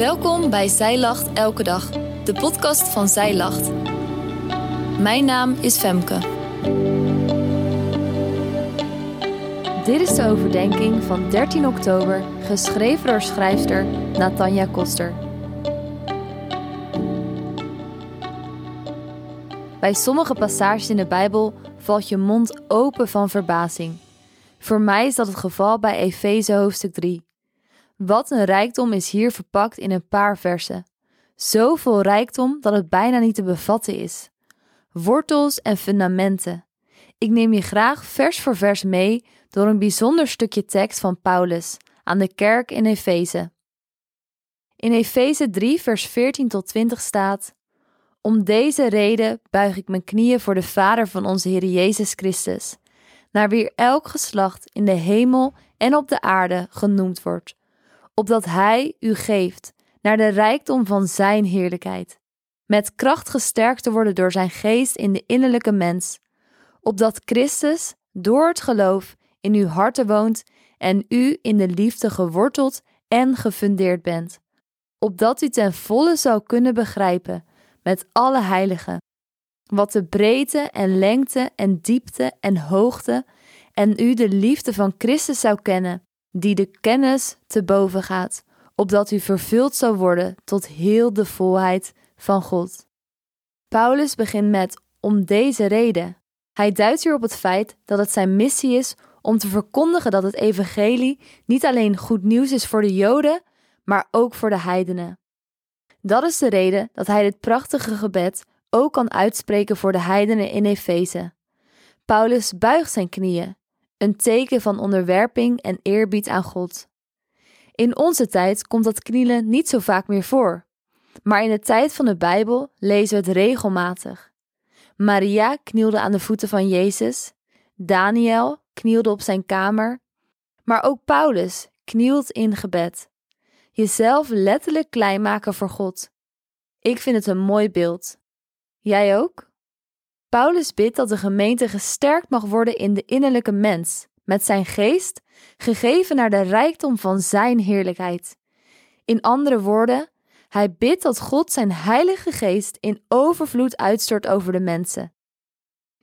Welkom bij Zij Lacht Elke Dag, de podcast van Zij Lacht. Mijn naam is Femke. Dit is de overdenking van 13 oktober, geschreven door schrijfster Natanja Koster. Bij sommige passages in de Bijbel valt je mond open van verbazing. Voor mij is dat het geval bij Efeze hoofdstuk 3. Wat een rijkdom is hier verpakt in een paar versen. Zoveel rijkdom dat het bijna niet te bevatten is. Wortels en fundamenten. Ik neem je graag vers voor vers mee door een bijzonder stukje tekst van Paulus aan de kerk in Efeze. In Efeze 3, vers 14 tot 20 staat: Om deze reden buig ik mijn knieën voor de Vader van onze Heer Jezus Christus, naar wie elk geslacht in de hemel en op de aarde genoemd wordt opdat Hij u geeft naar de rijkdom van Zijn heerlijkheid, met kracht gesterkt te worden door Zijn geest in de innerlijke mens, opdat Christus door het geloof in uw harten woont en u in de liefde geworteld en gefundeerd bent, opdat u ten volle zou kunnen begrijpen met alle heiligen wat de breedte en lengte en diepte en hoogte en u de liefde van Christus zou kennen die de kennis te boven gaat, opdat u vervuld zou worden tot heel de volheid van God. Paulus begint met om deze reden. Hij duidt hier op het feit dat het zijn missie is om te verkondigen dat het evangelie niet alleen goed nieuws is voor de Joden, maar ook voor de heidenen. Dat is de reden dat hij dit prachtige gebed ook kan uitspreken voor de heidenen in Efeze. Paulus buigt zijn knieën een teken van onderwerping en eerbied aan God. In onze tijd komt dat knielen niet zo vaak meer voor, maar in de tijd van de Bijbel lezen we het regelmatig. Maria knielde aan de voeten van Jezus, Daniel knielde op zijn kamer, maar ook Paulus knielt in gebed. Jezelf letterlijk klein maken voor God. Ik vind het een mooi beeld. Jij ook? Paulus bidt dat de gemeente gesterkt mag worden in de innerlijke mens, met zijn geest, gegeven naar de rijkdom van zijn heerlijkheid. In andere woorden, hij bidt dat God zijn heilige geest in overvloed uitstort over de mensen.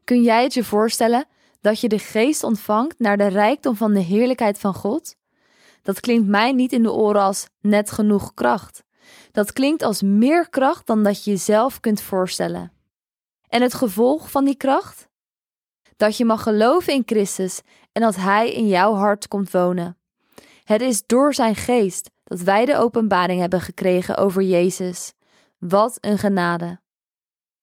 Kun jij het je voorstellen dat je de geest ontvangt naar de rijkdom van de heerlijkheid van God? Dat klinkt mij niet in de oren als net genoeg kracht. Dat klinkt als meer kracht dan dat je jezelf kunt voorstellen. En het gevolg van die kracht? Dat je mag geloven in Christus en dat Hij in jouw hart komt wonen. Het is door Zijn geest dat wij de openbaring hebben gekregen over Jezus. Wat een genade.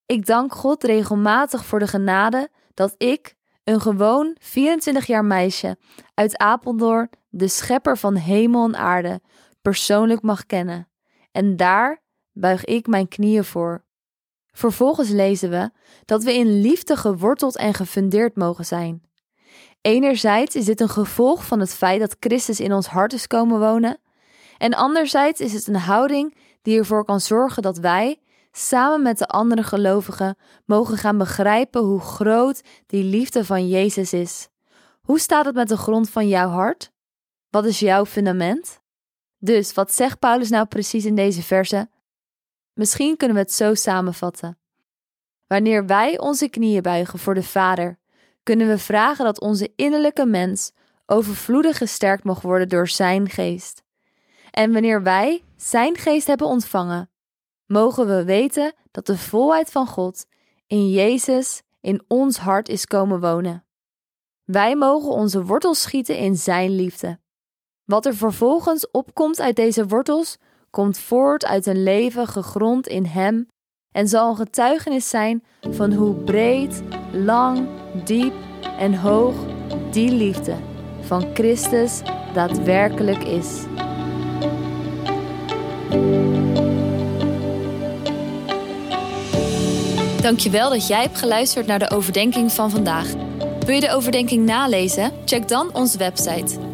Ik dank God regelmatig voor de genade dat ik, een gewoon 24 jaar meisje uit Apeldoorn, de schepper van hemel en aarde, persoonlijk mag kennen. En daar buig ik mijn knieën voor. Vervolgens lezen we dat we in liefde geworteld en gefundeerd mogen zijn. Enerzijds is dit een gevolg van het feit dat Christus in ons hart is komen wonen, en anderzijds is het een houding die ervoor kan zorgen dat wij, samen met de andere gelovigen, mogen gaan begrijpen hoe groot die liefde van Jezus is. Hoe staat het met de grond van jouw hart? Wat is jouw fundament? Dus wat zegt Paulus nou precies in deze verse? Misschien kunnen we het zo samenvatten. Wanneer wij onze knieën buigen voor de Vader, kunnen we vragen dat onze innerlijke mens overvloedig gesterkt mag worden door Zijn geest. En wanneer wij Zijn geest hebben ontvangen, mogen we weten dat de volheid van God in Jezus in ons hart is komen wonen. Wij mogen onze wortels schieten in Zijn liefde. Wat er vervolgens opkomt uit deze wortels, komt voort uit een leven gegrond in Hem en zal een getuigenis zijn van hoe breed, lang, diep en hoog die liefde van Christus daadwerkelijk is. Dankjewel dat jij hebt geluisterd naar de overdenking van vandaag. Wil je de overdenking nalezen? Check dan onze website